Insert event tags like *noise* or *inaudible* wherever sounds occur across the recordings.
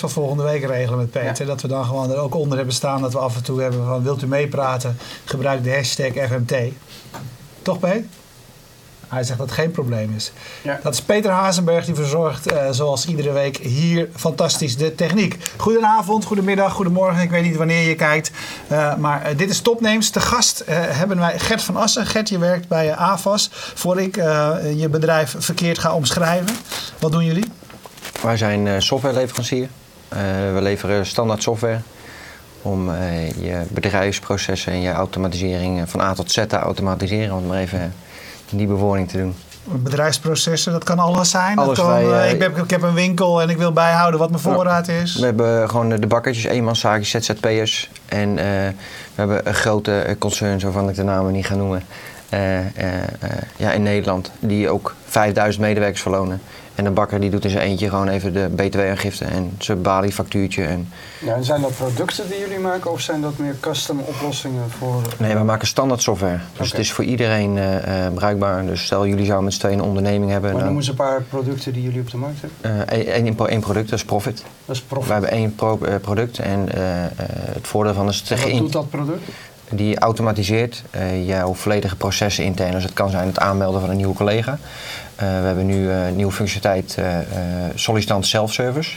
wel volgende week regelen met Peter. Dat we dan gewoon er ook onder hebben staan dat we af en toe hebben van wilt u meepraten? Gebruik de hashtag FMT. Toch Peter? Hij zegt dat het geen probleem is. Ja. Dat is Peter Hazenberg die verzorgt, eh, zoals iedere week, hier fantastisch de techniek. Goedenavond, goedemiddag, goedemorgen. Ik weet niet wanneer je kijkt. Eh, maar eh, dit is Topnames. Te gast eh, hebben wij Gert van Assen. Gert, je werkt bij AVAS. Voor ik eh, je bedrijf verkeerd ga omschrijven. Wat doen jullie? Wij zijn eh, softwareleverancier. Eh, we leveren standaard software om eh, je bedrijfsprocessen en je automatisering eh, van A tot Z te automatiseren. Om maar even die bewoording te doen. Bedrijfsprocessen, dat kan alles zijn. Alles dat kan, bij, ik, heb, ik heb een winkel en ik wil bijhouden wat mijn voorraad is. We hebben gewoon de bakkertjes, eenmanszaakjes, ZZP'ers. En we hebben een grote eh, concerns waarvan ik de namen niet ga noemen. Eh, eh, eh, ja, in Nederland, die ook 5000 medewerkers verlonen. En een bakker die doet in zijn eentje gewoon even de btw-aangifte en zijn bali-factuurtje. En Ja, en zijn dat producten die jullie maken of zijn dat meer custom oplossingen voor... Nee, we maken standaard software. Dus het is voor iedereen bruikbaar. Dus stel jullie zouden met z'n tweeën een onderneming hebben. Maar dan- noem eens een paar producten die jullie op de markt hebben. één product, dat is Profit. Dat is We Profit. hebben één pro- product en het voordeel van is Wat doet dat product? Die automatiseert eh, jouw volledige processen intern. Dus het kan zijn het aanmelden van een nieuwe collega. Eh, we hebben nu eh, nieuwe functionaliteit sollicitant self-service.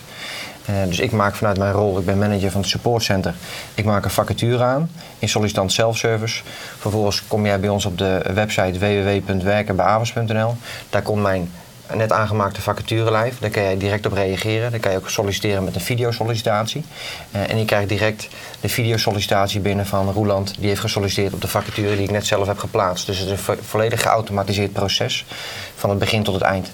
Dus ik maak vanuit mijn rol, ik ben manager van het supportcenter, ik maak een vacature aan in sollicitant self-service. Vervolgens kom jij bij ons op de website www.werkenbijavers.nl. Daar komt mijn net aangemaakte vacaturelijf. Daar kan jij direct op reageren. Dan kan je ook solliciteren met een videosollicitatie. Eh, en je krijgt direct de videosollicitatie binnen van Roeland. Die heeft gesolliciteerd op de vacature die ik net zelf heb geplaatst. Dus het is een vo- volledig geautomatiseerd proces. Van het begin tot het eind.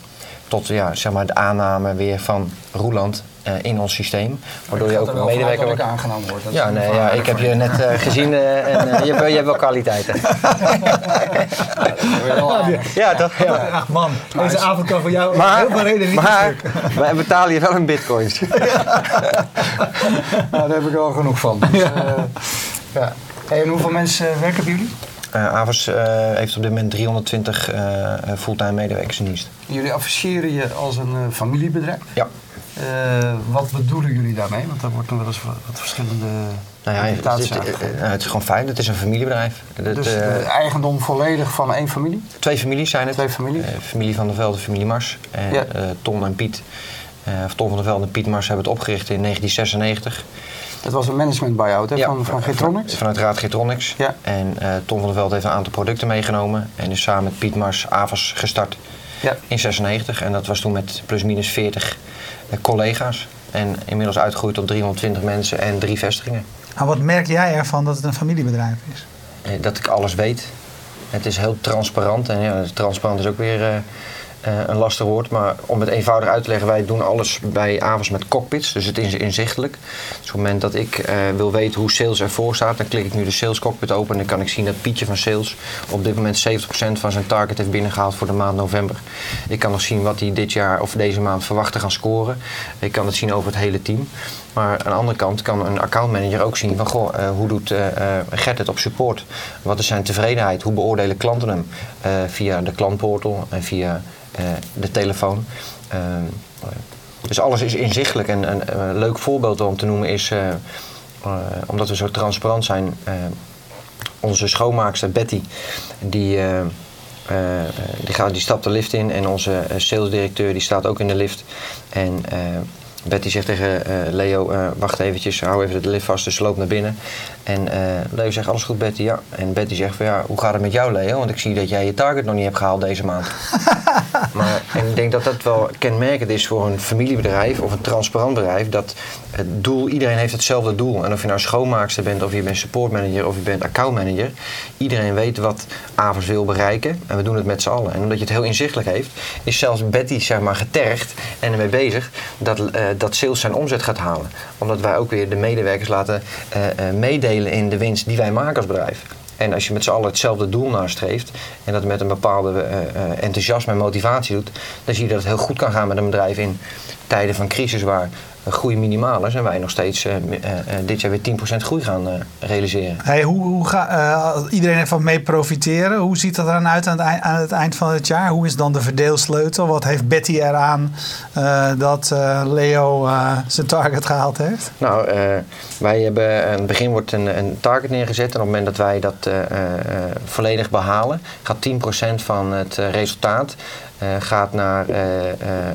Tot ja, zeg maar de aanname weer van Roeland eh, in ons systeem. Waardoor je ook een medewerker wordt. aangenomen word. Dat is Ja, nee, ja, ik heb je net eh, gezien eh, en eh, je, hebt, je hebt wel kwaliteiten. *laughs* Ja, toch? Ja. Ach man, deze avond kan voor jou Maar, heel veel reden niet maar *laughs* wij betalen je wel in bitcoins. *laughs* Nou, daar heb ik wel genoeg van. Dus, eh, ja. Hey, en hoeveel mensen werken bij jullie? Eh Avas eh, heeft op dit moment 320 eh, eh, fulltime medewerkers in dienst. Jullie afficheren je als een eh, familiebedrijf. Ja. Eh, wat bedoelen jullie daarmee? Want daar wordt nog wel eens wat, verschillende Nou ja, het, gegeven. eh, het is gewoon fijn. Het is een familiebedrijf. Het, Dus de eigendom volledig van één familie? twee families zijn het. Twee families? Familie van der Velde, familie Mars. En Ja. Ton en Piet. of Ton van der Velde en Piet Mars hebben het opgericht in 1996. Het was een management buyout hè, Ja, van, van Getronics? Vanuit Raad Getronics. Ja. En Ton van der Velde heeft een aantal producten meegenomen. En is samen met Piet Mars Avas gestart Ja. in 96. En dat was toen met plus minus 40 eh, collega's. En inmiddels uitgegroeid tot 320 mensen en drie vestigingen. Maar wat merk jij ervan dat het een familiebedrijf is? Eh, dat ik alles weet. Het is heel transparant. En ja, transparant is ook weer eh, een lastig woord. Maar om het eenvoudig uit te leggen, wij doen alles bij Avas met cockpits. Dus het is inzichtelijk. Dus op het moment dat ik eh, wil weten hoe sales ervoor staat, dan klik ik nu de sales cockpit open. En dan kan ik zien dat Pietje van sales op dit moment 70% van zijn target heeft binnengehaald voor de maand november. Ik kan nog zien wat hij dit jaar of deze maand verwacht te gaan scoren. Ik kan het zien over het hele team. Maar aan de andere kant kan een accountmanager ook zien van goh, eh, hoe doet eh eh, Gert het op support? Wat is zijn tevredenheid? Hoe beoordelen klanten hem? Via de klantportal en via de telefoon. Dus alles is inzichtelijk. En een, leuk voorbeeld om te noemen is, omdat we zo transparant zijn, onze schoonmaakster Betty, die, die, gaat, die stapt de lift in en onze salesdirecteur die staat ook in de lift. En Betty zegt tegen eh, Leo, eh, wacht eventjes, hou even de lift vast, dus ze loopt naar binnen. En eh, Leo zegt, alles goed Betty? Ja. En Betty zegt van, ja, hoe gaat het met jou Leo? Want ik zie dat jij je target nog niet hebt gehaald deze maand. *laughs* Maar, en ik denk dat dat wel kenmerkend is voor een familiebedrijf of een transparant bedrijf. Dat het doel, iedereen heeft hetzelfde doel. En of je nou schoonmaakster bent, of je bent supportmanager, of je bent accountmanager. Iedereen weet wat Avers wil bereiken. En we doen het met z'n allen. En omdat je het heel inzichtelijk heeft, is zelfs Betty zeg maar, getergd en ermee bezig dat, eh, dat sales zijn omzet gaat halen. Omdat wij ook weer de medewerkers laten eh, in de winst die wij maken als bedrijf. En als je met z'n allen hetzelfde doel nastreeft en dat met een bepaalde eh, eh, enthousiasme en motivatie doet, dan zie je dat het heel goed kan gaan met een bedrijf in tijden van crisis waar groei minimaal is en wij nog steeds eh, eh, eh, dit jaar weer 10% groei gaan realiseren. Hey, hoe, hoe ga, iedereen ervan mee profiteren. Hoe ziet dat er dan uit aan het, eind, aan het eind van het jaar? Hoe is dan de verdeelsleutel? Wat heeft Betty eraan dat Leo zijn target gehaald heeft? Nou, wij hebben aan het begin wordt een, een target neergezet. En op het moment dat wij dat volledig behalen, gaat 10% van het resultaat gaat naar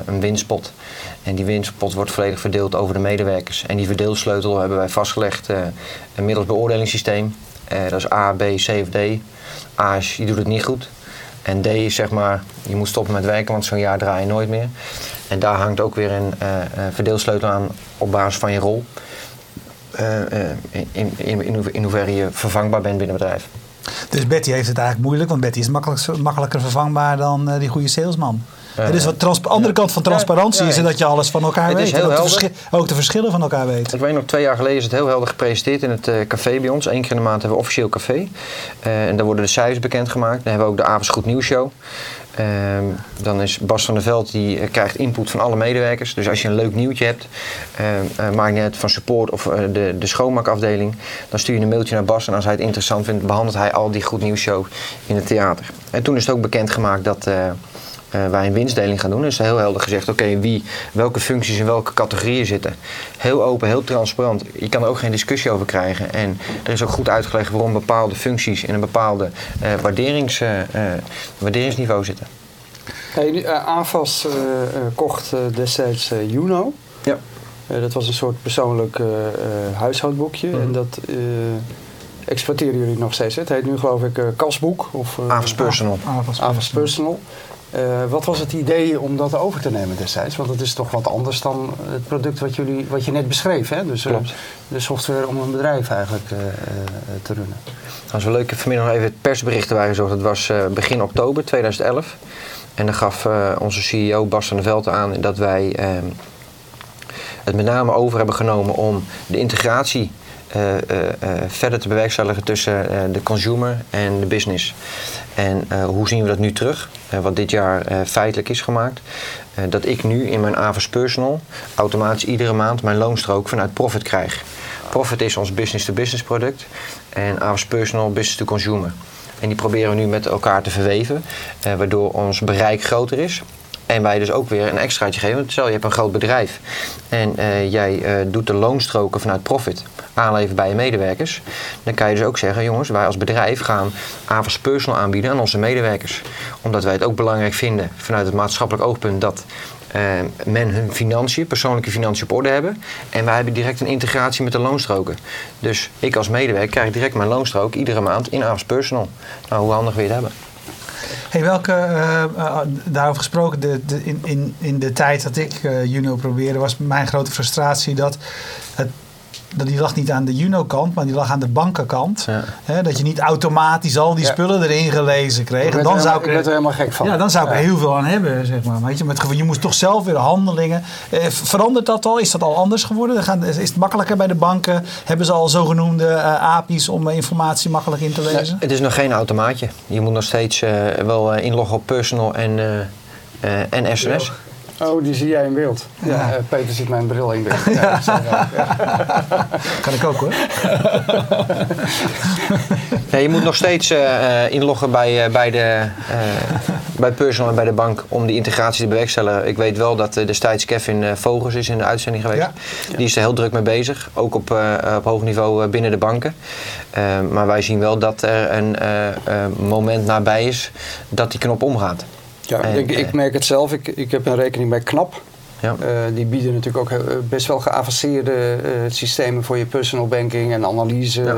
een winstpot. En die winstpot wordt volledig verdeeld over de medewerkers. En die verdeelsleutel hebben wij vastgelegd eh, middels beoordelingssysteem. Eh, dat is A, B, C of D. A is je doet het niet goed. En D is zeg maar, je moet stoppen met werken, want zo'n jaar draai je nooit meer. En daar hangt ook weer een eh, verdeelsleutel aan op basis van je rol. In, in, in, hoever- in hoeverre je vervangbaar bent binnen het bedrijf. Dus Betty heeft het eigenlijk moeilijk, want Betty is makkelijk, makkelijker vervangbaar dan die goede salesman. Het is wat trans- andere kant van transparantie is dat je alles van elkaar Het weet. En ook, de ook de verschillen van elkaar weet. Ik weet nog, twee jaar geleden is het heel helder gepresenteerd in het eh, café bij ons. Eén keer in de maand hebben we officieel café. Eh, en daar worden de cijfers bekendgemaakt. Dan hebben we ook de Avonds Goed Nieuws Show. Ehm, dan is Bas van der Veld, die eh, krijgt input van alle medewerkers. Dus als je een leuk nieuwtje hebt, maakt niet uit van support of de, de schoonmaakafdeling. Dan stuur je een mailtje naar Bas en als hij het interessant vindt, behandelt hij al die Goed Nieuws Show in het theater. En toen is het ook bekendgemaakt dat... eh, eh, wij een winstdeling gaan doen. Dus heel helder gezegd, oké, wie, welke functies in welke categorieën zitten. Heel open, heel transparant. Je kan er ook geen discussie over krijgen. En er is ook goed uitgelegd waarom bepaalde functies in een bepaalde eh, waarderings, eh, waarderingsniveau zitten. Hey, eh, AFAS eh, eh, kocht destijds Juno. Ja. Eh, dat was een soort persoonlijk eh, eh, huishoudboekje. Mhm. En dat eh, exploiteren jullie nog steeds. hè? Het heet nu geloof ik Kasboek. Of, Avas Personal. Avas Avas Personal. Eh, wat was het idee om dat over te nemen destijds? Want het is toch wat anders dan het product wat, jullie, wat je net beschreef. Hè? Dus eh, de software om een bedrijf eigenlijk eh, te runnen. Dat was wel leuk. Ik heb vanmiddag nog even het persbericht erbij gezocht. Dat was begin oktober 2011. En dan gaf onze CEO Bas van der Veld aan dat wij ehm, het met name over hebben genomen om de integratie eh, eh, eh, verder te bewerkstelligen tussen de consumer en de business. En hoe zien we dat nu terug? Wat dit jaar feitelijk is gemaakt. Dat ik nu in mijn Avas Personal automatisch iedere maand mijn loonstrook vanuit Profit krijg. Profit is ons business-to-business product en Avas Personal business to consumer. En die proberen we nu met elkaar te verweven, eh, waardoor ons bereik groter is. En wij dus ook weer een extraatje geven. Want stel je hebt een groot bedrijf en eh, jij eh, doet de loonstroken vanuit Profit aanleveren bij je medewerkers. Dan kan je dus ook zeggen, jongens, wij als bedrijf gaan Avas Personal aanbieden aan onze medewerkers. Omdat wij het ook belangrijk vinden vanuit het maatschappelijk oogpunt dat eh, men hun financiën, persoonlijke financiën op orde hebben. En wij hebben direct een integratie met de loonstroken. Dus ik als medewerker krijg direct mijn loonstrook iedere maand in Avas Personal. Nou, hoe handig wil het hebben? Hey, welke, eh, eh, daarover gesproken, de, in, in, in de tijd dat ik eh, Juno probeerde, was mijn grote frustratie dat die lag niet aan de Juno-kant, maar die lag aan de bankenkant. Ja. Dat je niet automatisch al die Ja. spullen erin gelezen kreeg. Ik En ben, dan er, zou helemaal- ik er helemaal gek van. ja, dan zou ik er heel veel aan hebben, zeg maar. Weet je, met, je moest toch zelf weer handelingen. Eh, verandert dat al? Is dat al anders geworden? Gaan, is het makkelijker bij de banken? Hebben ze al zogenoemde eh, API's om eh, informatie makkelijk in te lezen? Het is nog geen automaatje. Je moet nog steeds eh, wel inloggen op personal en, eh, eh, en SNS. Oh, die zie jij in beeld. Ja, Ja. eh, Peter ziet mijn bril in beeld. *laughs* Ja, dat zijn wij. Kan ik ook hoor. *laughs* Nee, je moet nog steeds eh, eh, inloggen bij, eh, bij, de, eh, bij personal en bij de bank om die integratie te bewerkstelligen. Ik weet wel dat destijds Kevin eh, Vogels is in de uitzending geweest. Ja. Die is er heel druk mee bezig, ook op, eh, op hoog niveau eh, binnen de banken. Maar wij zien wel dat er een eh, eh, moment nabij is dat die knop omgaat. Ja, En, ik, ik eh, merk het zelf. Ik, ik heb een rekening bij KNAP. Ja. Eh, die bieden natuurlijk ook heel- best wel geavanceerde eh, systemen voor je personal banking en analyse Ja.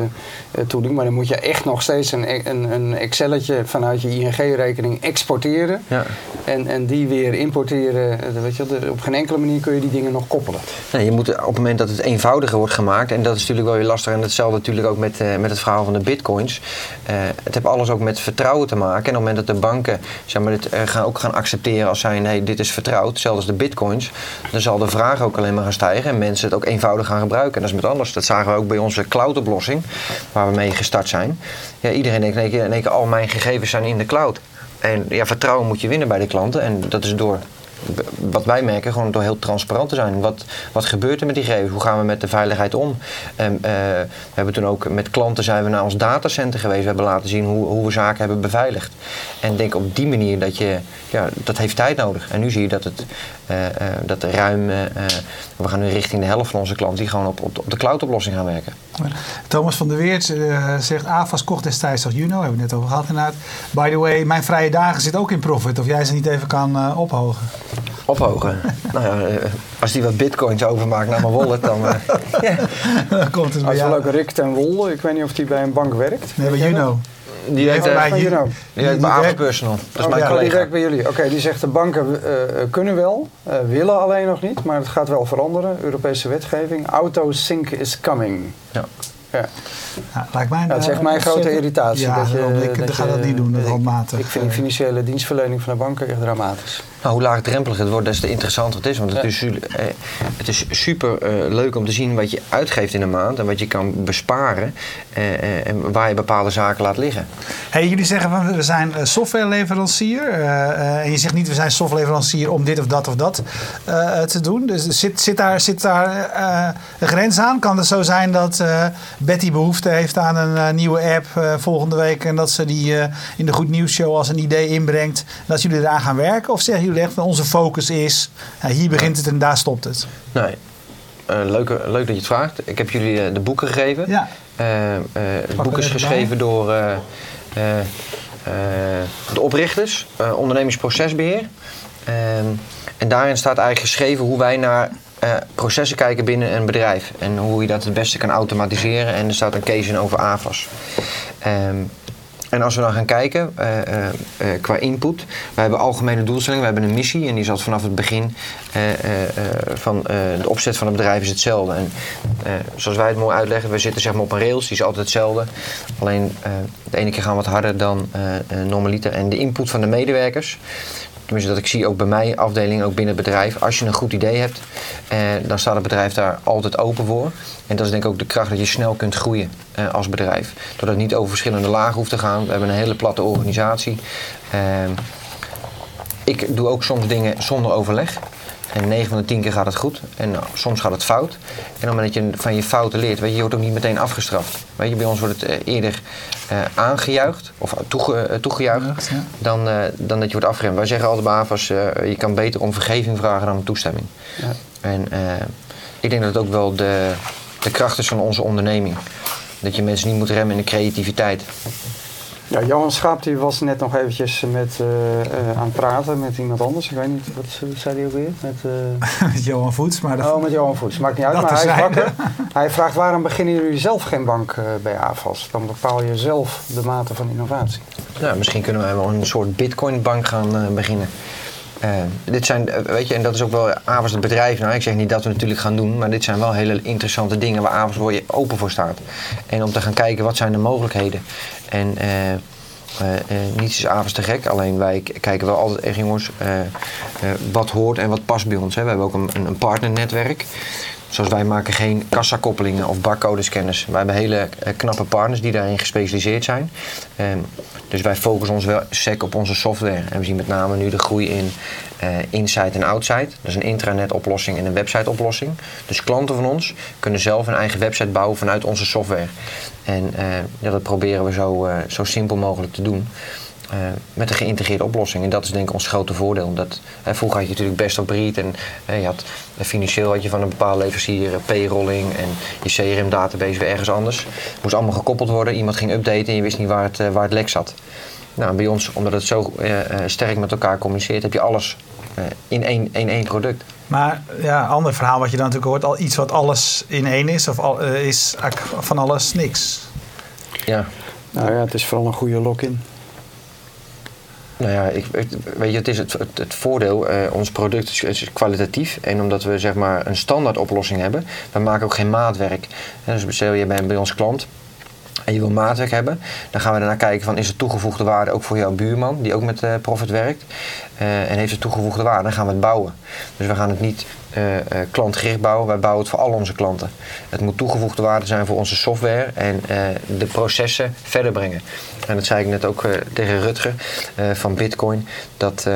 eh, toedoen. Maar dan moet je echt nog steeds een, een, een Excelletje vanuit je ING-rekening exporteren. Ja. En, en die weer importeren. Eh, Weet je, op geen enkele manier kun je die dingen nog koppelen. Nee, je moet op het moment dat het eenvoudiger wordt gemaakt, en dat is natuurlijk wel weer lastig, en hetzelfde natuurlijk ook met, eh, met het verhaal van de bitcoins. Eh, het heeft alles ook met vertrouwen te maken. En op het moment dat de banken zeg maar, dit, eh, gaan, ook gaan accepteren als zijn, nee, dit is vertrouwd, als de bitcoins, dan zal de vraag ook alleen maar gaan stijgen en mensen het ook eenvoudig gaan gebruiken. En dat is met alles. Dat zagen we ook bij onze cloud-oplossing, waar we mee gestart zijn. Ja, iedereen denkt in al mijn gegevens zijn in de cloud. En ja, vertrouwen moet je winnen bij de klanten. En dat is door wat wij merken, gewoon door heel transparant te zijn. Wat, wat gebeurt er met die gegevens? Hoe gaan we met de veiligheid om? En, eh, we hebben toen ook met klanten zijn we naar ons datacenter geweest. We hebben laten zien hoe, hoe we zaken hebben beveiligd. En denk op die manier dat je, ja, dat heeft tijd nodig. En nu zie je dat het uh, uh, dat ruim, we gaan nu richting de helft van onze klanten die gewoon op, op, op de cloud-oplossing gaan werken. Thomas van der Weert zegt, AFAS kocht destijds toch Juno, hebben we net over gehad inderdaad. By the way, mijn vrije dagen zit ook in profit, of jij ze niet even kan ophogen. Ophogen? *laughs* nou ja, als die wat bitcoins overmaakt naar mijn wallet, dan... *laughs* ja. dan komt het bij jou. Als wel Rick ten Wol, ik weet niet of die bij een bank werkt. Nee, bij Juno. Die werkt bij, bij Juno. Die werkt bij Avon Personal. Dat is oh, mijn ja, collega. Die werkt bij jullie. Oké, die zegt de banken uh, kunnen wel, uh, willen alleen nog niet, maar het gaat wel veranderen. Europese wetgeving. Auto sync is coming. Ja. Ja. Ja, lijkt mij, dat is echt mijn grote irritatie. Ja, dat je, ik dat ga dat niet doen, dat handmatig. Ik vind de financiële dienstverlening van de banken echt dramatisch. Nou, hoe laagdrempelig het wordt, des te interessanter het is. Want het, is, eh, het is super uh, leuk om te zien wat je uitgeeft in een maand en wat je kan besparen uh, en waar je bepaalde zaken laat liggen. Hey, jullie zeggen van we zijn softwareleverancier. en je zegt niet we zijn softwareleverancier om dit of dat of dat te doen. Dus zit, zit daar, zit daar een grens aan? Kan het zo zijn dat Betty behoefte heeft aan een nieuwe app volgende week en dat ze die in de Goed Nieuws Show als een idee inbrengt en dat jullie eraan gaan werken? Of zeggen jullie onze focus is hier begint het en daar stopt het? Nee. Uh, leuk, leuk dat je het vraagt. Ik heb jullie uh, de boeken gegeven. Ja. Uh, het boek is geschreven door de oprichters, ondernemingsprocesbeheer. Ehm, en daarin staat eigenlijk geschreven hoe wij naar processen kijken binnen een bedrijf. En hoe je dat het beste kan automatiseren. En er staat een case in over AVAS. Um, en als we dan gaan kijken uh, uh, uh, qua input, we hebben algemene doelstellingen, we hebben een missie en die zat vanaf het begin van de opzet van het bedrijf is hetzelfde. En zoals wij het mooi uitleggen, we zitten zeg maar op een rails, die is altijd hetzelfde. Alleen de ene keer gaan we wat harder dan normaliter. En de input van de medewerkers, tenminste dat ik zie ook bij mijn afdeling, ook binnen het bedrijf, als je een goed idee hebt, eh, dan staat het bedrijf daar altijd open voor. En dat is denk ik ook de kracht dat je snel kunt groeien eh, als bedrijf. Doordat het niet over verschillende lagen hoeft te gaan. We hebben een hele platte organisatie. Eh, ik doe ook soms dingen zonder overleg. En 9 van de 10 keer gaat het goed. En nou, soms gaat het fout. En op het moment dat je van je fouten leert, weet je, je wordt ook niet meteen afgestraft. Weet je, bij ons wordt het uh, eerder uh, aangejuicht of toege, uh, toegejuicht ja. dan, dan dat je wordt afgeremd. Wij zeggen altijd bij AFAS, je kan beter om vergeving vragen dan om toestemming. Ja. En ik denk dat het ook wel de, de kracht is van onze onderneming. Dat je mensen niet moet remmen in de creativiteit. Ja, Johan Schaap die was net nog eventjes met, uh, uh, aan het praten met iemand anders. Ik weet niet, wat, wat zei hij ook weer? Met, uh... *laughs* met Johan Voets. Maar dat... Oh, met Johan Voets. Maakt niet uit, dat maar hij is wakker. *laughs* hij vraagt waarom beginnen jullie zelf geen bank bij AFAS? Dan bepaal je zelf de mate van innovatie. Ja, misschien kunnen wij wel een soort bitcoinbank gaan beginnen. Uh, dit zijn, weet je, en dat is ook wel AVAS het bedrijf. Nou, ik zeg niet dat we natuurlijk gaan doen, maar dit zijn wel hele interessante dingen waar je open voor staat. En om te gaan kijken wat zijn de mogelijkheden. En uh, uh, niets is avonds te gek, alleen wij kijken wel altijd echt jongens wat hoort en wat past bij ons. Hè. We hebben ook een, een partnernetwerk. Zoals wij maken geen kassakoppelingen of barcodescanners. Wij hebben hele knappe partners die daarin gespecialiseerd zijn. Um, dus wij focussen ons wel sec op onze software. En we zien met name nu de groei in uh, inside en outside. Is een intranet oplossing en een website oplossing. Dus klanten van ons kunnen zelf een eigen website bouwen vanuit onze software. En uh, ja, dat proberen we zo, uh, zo simpel mogelijk te doen. Uh, met een geïntegreerde oplossing. En dat is denk ik ons grote voordeel. Dat, uh, vroeger had je natuurlijk best op breed en uh, je had, financieel had je van een bepaalde leverancier payrolling en je CRM-database weer ergens anders. Het moest allemaal gekoppeld worden, iemand ging updaten en je wist niet waar het, waar het lek zat. Nou, bij ons, omdat het zo sterk met elkaar communiceert, heb je alles in één, in één product. Maar ja, ander verhaal wat je dan natuurlijk hoort, al iets wat alles in één is, of al, is van alles niks. Ja. Nou ja, het is vooral een goede lock-in. Nou ja, ik, weet je, het is het, het, voordeel, uh, ons product is, kwalitatief. En omdat we zeg maar een standaard oplossing hebben, we maken ook geen maatwerk. En dus stel je bent bij ons klant en je wil maatwerk hebben, dan gaan we daarna kijken van is er toegevoegde waarde ook voor jouw buurman die ook met uh, Profit werkt. Uh, en heeft het toegevoegde waarde, dan gaan we het bouwen. Dus we gaan het niet uh, klantgericht bouwen, wij bouwen het voor al onze klanten. Het moet toegevoegde waarde zijn voor onze software en de processen verder brengen. En dat zei ik net ook tegen Rutger van Bitcoin, dat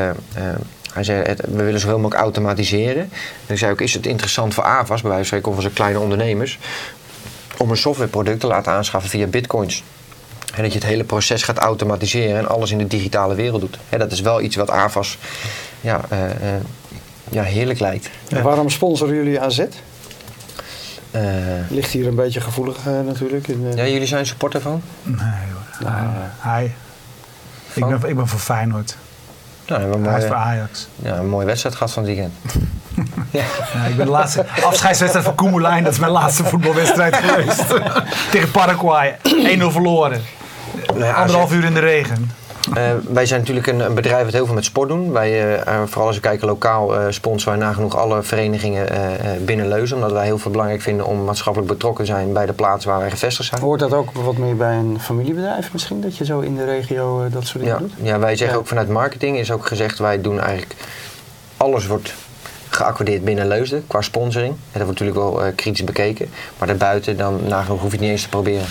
Hij zei, we willen zoveel mogelijk automatiseren. En ik zei ook, is het interessant voor AVAS, bij wijze van spreken, of onze kleine ondernemers, om een softwareproduct te laten aanschaffen via bitcoins? En dat je het hele proces gaat automatiseren en alles in de digitale wereld doet. Hè, dat is wel iets wat AVAS ja, eh, eh, ja, heerlijk lijkt. Ja. Waarom sponsoren jullie AZ? Eh, Ligt hier een beetje gevoelig natuurlijk. In, ja, jullie zijn supporter van? Nee hoor. Nou, Hij. Ik ben, ik ben voor Feyenoord. Nou, Hij is voor Ajax. ja, een mooie wedstrijd gehad van het weekend. Ja. Ja, ik ben de laatste afscheidswedstrijd van Koemelijn. Dat is mijn laatste voetbalwedstrijd geweest. *laughs* Tegen Paraguay. 1-0 verloren. Nou ja, Anderhalf uur in de regen. Eh, wij zijn natuurlijk een, een bedrijf dat heel veel met sport doen. Wij, eh, eh, vooral als we kijken lokaal, eh sponsoren wij nagenoeg alle verenigingen eh, eh, binnen Leuzen. Omdat wij heel veel belangrijk vinden om maatschappelijk betrokken te zijn bij de plaatsen waar wij gevestigd zijn. Hoort dat ook wat meer bij een familiebedrijf misschien? Dat je zo in de regio dat soort dingen Ja, doet? ja, wij zeggen Ja. ook vanuit marketing is ook gezegd, wij doen eigenlijk alles wordt geaccordeerd binnen Leusden qua sponsoring. Dat wordt natuurlijk wel eh, kritisch bekeken. Maar daarbuiten, dan nagenoeg hoef je het niet eens te proberen.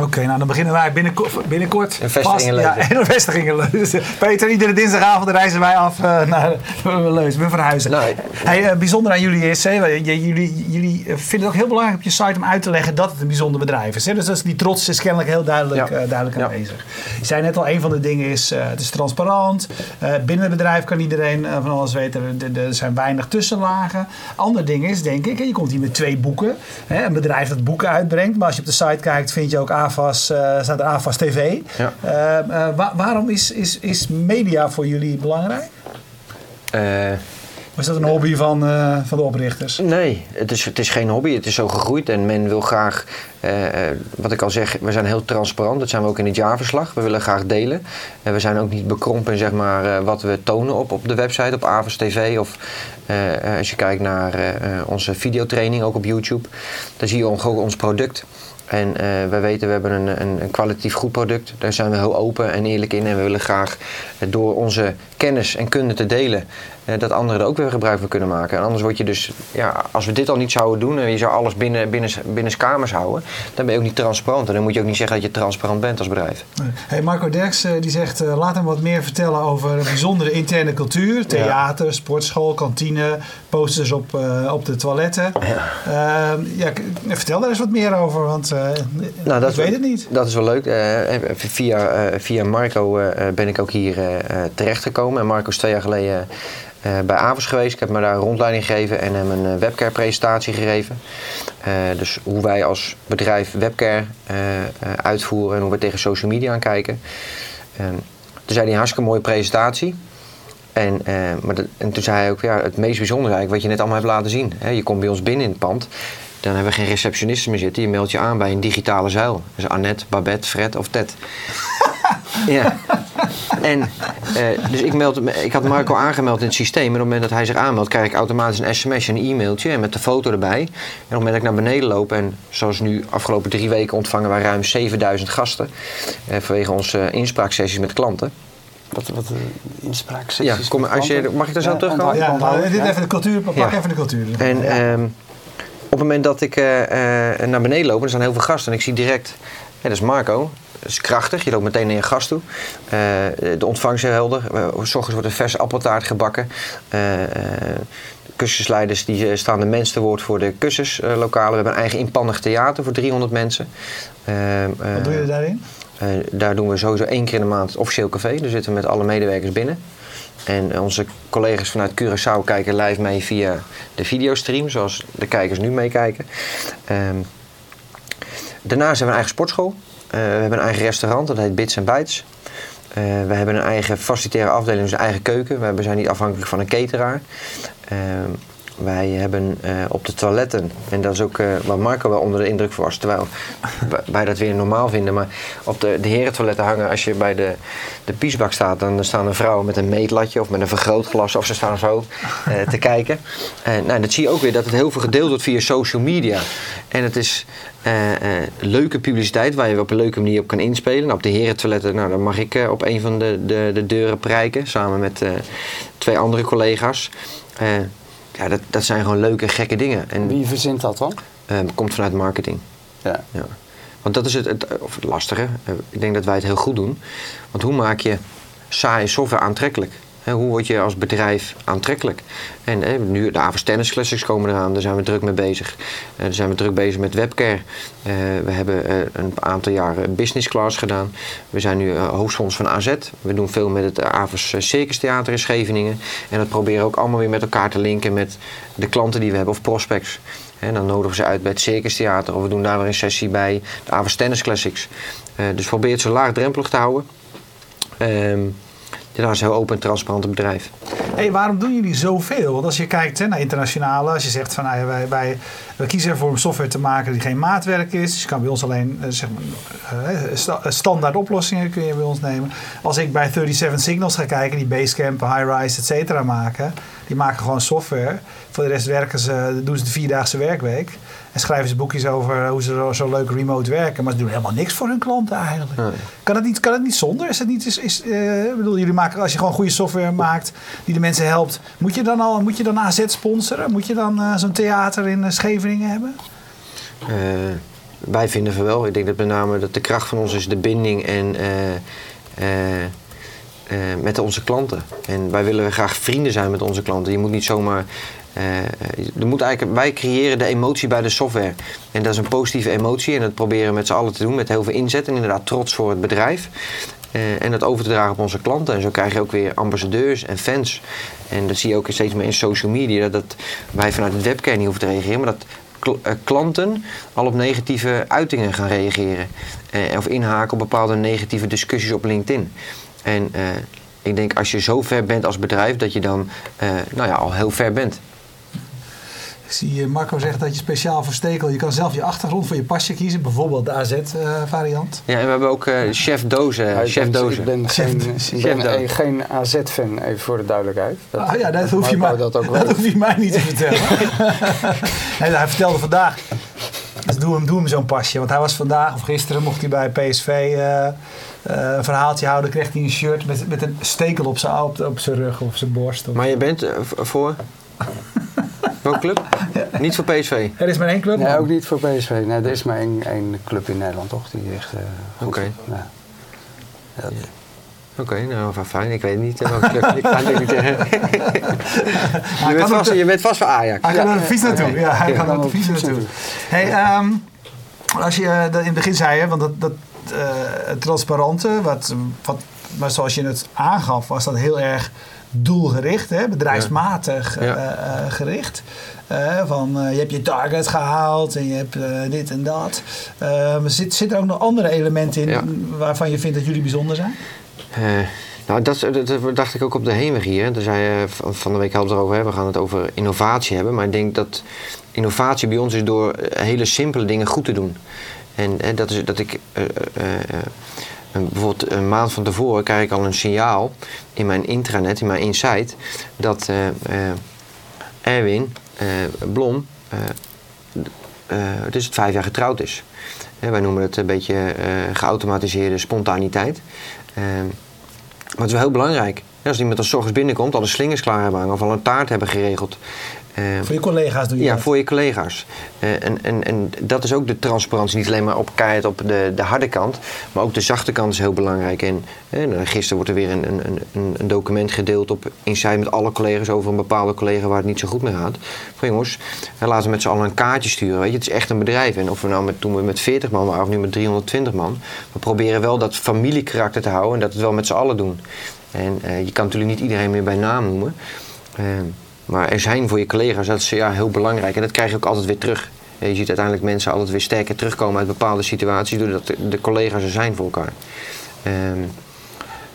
Oké, nou dan beginnen wij binnenkort. binnenkort Een vestiging in vast-. Ja, *laughs* een vestiging in. Peter, iedere dinsdagavond reizen wij af eh, naar Leusden. *laughs* We verhuizen. Nou, hey, eh, bijzonder aan jullie is, hè, jullie, jullie eh, vinden het ook heel belangrijk op je site om uit te leggen dat het een bijzonder bedrijf is. Hè? Dus dat is- die trots is kennelijk heel duidelijk, Ja. duidelijk Ja. aanwezig. Je zei net al, een van de dingen is, eh, het is transparant. Eh, binnen het bedrijf kan iedereen van alles weten. Er- zijn weinig tussenlagen. Ander ding is, denk ik, je komt hier met twee boeken. Hè? Een bedrijf dat boeken uitbrengt. Maar als je op de site kijkt, vind je ook AVAS, eh, staat er AVAS TV. Ja. Eh, wa- waarom is, is, is media voor jullie belangrijk? eh, Of is dat een hobby van, van de oprichters? Nee, het is, het is geen hobby. Het is zo gegroeid en men wil graag, wat ik al zeg, we zijn heel transparant. Dat zijn we ook in het jaarverslag. We willen graag delen. En we zijn ook niet bekrompen in zeg maar, wat we tonen op, op de website, op Avas TV. Of als je kijkt naar onze videotraining, ook op YouTube. Dan zie je ook ons product. En eh wij weten, we hebben een, een, een kwalitatief goed product. Daar zijn we heel open en eerlijk in. En we willen graag eh, door onze kennis en kunde te delen, eh, dat anderen er ook weer gebruik van kunnen maken. En anders word je dus, ja, als we dit al niet zouden doen en je zou alles binnen, binnen, binnen kamers houden, dan ben je ook niet transparant. En dan moet je ook niet zeggen dat je transparant bent als bedrijf. Hey, Marco Derks die zegt, laat hem wat meer vertellen over een bijzondere interne cultuur. Theater, sportschool, kantine, posters op, op de toiletten. Ja. ja, k- vertel daar eens wat meer over, want Nou, dat ik weet het niet. Dat is wel leuk. Eh, via, eh, via Marco eh, ben ik ook hier eh, eh, terechtgekomen. En Marco is twee jaar geleden eh, bij Avos geweest. Ik heb me daar een rondleiding gegeven en hem een eh, webcare presentatie gegeven. Eh, dus hoe wij als bedrijf webcare eh, eh, uitvoeren en hoe we tegen social media aankijken. Eh, toen zei hij een hartstikke mooie presentatie. En, eh, maar dat- en toen zei hij ook, ja, het meest bijzondere eigenlijk wat je net allemaal hebt laten zien. Hè, je komt bij ons binnen in het pand, dan hebben we geen receptionisten meer zitten. Je meldt je aan bij een digitale zuil. Dus Annette, Babette, Fred of Ted. *laughs* ja. En, eh, dus ik, meld, me- ik had Marco aangemeld in het systeem. En op het moment dat hij zich aanmeldt, krijg ik automatisch een sms en een e-mailtje. En met de foto erbij. En op het moment dat ik naar beneden loop, en zoals nu afgelopen drie weken ontvangen wij ruim 7000 gasten. Eh, vanwege onze eh, inspraaksessies met klanten. Wat, wat inspraaksessies Ja, kom, als je, mag ik daar zo Ja, terugkomen? Ja, dit ja. even de cultuur, pak Ja. even de cultuur. En Ja. Op het moment dat ik eh, eh, naar beneden loop, en er zijn heel veel gasten, en ik zie direct, dat is Marco. Dat is krachtig, je loopt meteen naar je gast toe. Eh, de ontvangst is helder. Uh, s ochtends wordt een verse appeltaart gebakken. Eh, kussensleiders die staan de mensen woord voor de kussenslokalen. we hebben een eigen inpandig theater voor 300 mensen. Wat doe je daarin? daar doen we sowieso één keer in de maand het officieel café. Daar zitten we met alle medewerkers binnen. En onze collega's vanuit Curaçao kijken live mee via de videostream, zoals de kijkers nu meekijken. Ehm, daarnaast hebben we een eigen sportschool. Eh, we hebben een eigen restaurant, dat heet Bits Bites. Eh, we hebben een eigen facilitaire afdeling, dus een eigen keuken. We zijn niet afhankelijk van een cateraar. Ehm, wij hebben eh, op de toiletten, en dat is ook eh, waar Marco wel onder de indruk van was, terwijl wij- dat weer normaal vinden, maar op de, de herentoiletten hangen, als je bij de, de piesbak staat, dan staan er vrouwen met een meetlatje of met een vergrootglas, of ze staan zo eh, te *laughs* kijken. En nou, dat zie je ook weer, dat het heel veel gedeeld wordt via social media. En het is leuke publiciteit waar je op een leuke manier op kan inspelen. Nou, op de herentoiletten, nou, dan mag ik op een van de, de, de deuren prijken, samen met twee andere collega's. Ja, dat, dat zijn gewoon leuke, gekke dingen. En Wie verzint dat dan? eh, komt vanuit marketing. Ja. Ja. Want dat is het, het, of het lastige. Eh, ik denk dat wij het heel goed doen. Want hoe maak je saaie software aantrekkelijk? Hoe word je als bedrijf aantrekkelijk? En nu de Avas Tennis Classics komen eraan, daar zijn we druk mee bezig. Eh, daar zijn we druk bezig met webcare. Eh, we hebben eh, een aantal jaren business class gedaan. We zijn nu uh, van AZ. We doen veel met het Avas Circus Theater in Scheveningen. En dat proberen we ook allemaal weer met elkaar te linken met de klanten die we hebben of prospects. En dan nodigen ze uit bij het Circus Theater of we doen daar weer een sessie bij de Avas Tennis Classics. dus probeer het zo laagdrempelig te houden. Ehm, dat is een heel open en transparant bedrijf. Hey, waarom doen jullie zoveel? Want als je kijkt hè, naar internationale, als je zegt van nou, wij, kiezen ervoor om software te maken die geen maatwerk is. Dus je kan bij ons alleen uh, zeg maar, uh, standaard oplossingen kun je bij ons nemen. Als ik bij 37 Signals ga kijken, die Basecamp, High-Rise, et cetera maken, die maken gewoon software. Voor de rest werken ze, doen ze de vierdaagse werkweek. En schrijven ze boekjes over hoe ze zo, leuk remote werken. Maar ze doen helemaal niks voor hun klanten eigenlijk. Nee. Kan, het niet, kan het niet zonder? Is het niet, is, is, uh, bedoel, jullie maken, als je gewoon goede software maakt die de mensen helpt. Moet je dan al moet je dan AZ sponsoren? Moet je dan uh, zo'n theater in uh, Scheveningen hebben? wij vinden van wel. Ik denk dat met name dat de kracht van ons is de binding en met onze klanten. En wij willen graag vrienden zijn met onze klanten. Je moet niet zomaar uh, er moet eigenlijk, wij creëren de emotie bij de software. En dat is een positieve emotie en dat proberen we met z'n allen te doen met heel veel inzet en inderdaad trots voor het bedrijf. Uh, en dat over te dragen op onze klanten. En zo krijg je ook weer ambassadeurs en fans. En dat zie je ook steeds meer in social media. Dat wij vanuit het webcam niet hoeven te reageren, maar dat klanten al op negatieve uitingen gaan reageren. Of inhaken op bepaalde negatieve discussies op LinkedIn. En ik denk als je zo ver bent als bedrijf, dat je dan nou ja, al heel ver bent. Ik zie Marco zeggen dat je speciaal voor Stekel, je kan zelf je achtergrond voor je pasje kiezen, bijvoorbeeld de AZ-variant. ja, en we hebben ook uh, chef Dozen. Ja, chef Dozen. Ik ben, chef, geen, chef ik ben geen AZ-fan, even voor de duidelijkheid. Dat, ah, ja, dat, hoef je, mij, dat, ook *laughs* dat hoef je mij niet te vertellen. *laughs* nee, hij vertelde vandaag, dus doe hem, doe hem zo'n pasje, want hij was vandaag of gisteren mocht hij bij PSV... Uh, uh, een verhaaltje houden, kreeg hij een shirt met, met een stekel op zijn, op, op zijn rug of zijn borst. Of maar je bent uh, voor? Welke club? *laughs* Ja. Niet voor PSV? Er is maar één club? Nee, ook niet voor PSV. Nee, er is maar één, één club in Nederland, toch? Die echt uh, Oké. Okay. Ja. Ja. Oké, okay, nou fijn. Ik weet niet welke club. ik ga het niet zeggen. je, bent vast, je bent vast voor Ajax. Hij kan er de fiets naartoe. Ja, hij kan er de fiets naartoe. Hey, um, als je dat in het begin zei, hè, want dat, dat uh, transparante, wat, wat, maar zoals je het aangaf, was dat heel erg doelgericht, hè, bedrijfsmatig ja. uh, gericht. Uh, van je hebt je target gehaald en je hebt dit en dat. maar zit, zit er ook nog andere elementen in ja. waarvan je vindt dat jullie bijzonder zijn? nou, dat, dat, dacht ik ook op de heenweg hier. Daar zei, van de week het erover, we gaan het over innovatie hebben. Maar ik denk dat innovatie bij ons is door hele simpele dingen goed te doen. En, dat is dat ik bijvoorbeeld een maand van tevoren krijg ik al een signaal in mijn intranet, in mijn insight, dat uh, uh, Erwin Blom dus het vijf jaar getrouwd is. wij noemen het een beetje geautomatiseerde spontaniteit. maar het is wel heel belangrijk. Als iemand als ochtends binnenkomt, al de slingers klaar hebben hangen of al een taart hebben geregeld. Uh, voor je collega's doe je Ja, dat? voor je collega's. Uh, en, en, en dat is ook de transparantie. Niet alleen maar op keihard op de, de harde kant, maar ook de zachte kant is heel belangrijk. En uh, gisteren wordt er weer een, een, een, een document gedeeld op Insight met alle collega's over een bepaalde collega waar het niet zo goed mee gaat. Van jongens, laten we met z'n allen een kaartje sturen. Weet je, het is echt een bedrijf. En of we nou met, toen we met 40 man waren of nu met 320 man, we proberen wel dat familiekarakter te houden en dat we het wel met z'n allen doen. En je kan natuurlijk niet iedereen meer bij naam noemen. Maar er zijn voor je collega's, dat is ja, heel belangrijk. En dat krijg je ook altijd weer terug. Je ziet uiteindelijk mensen altijd weer sterker terugkomen uit bepaalde situaties, doordat de, collega's er zijn voor elkaar. Um,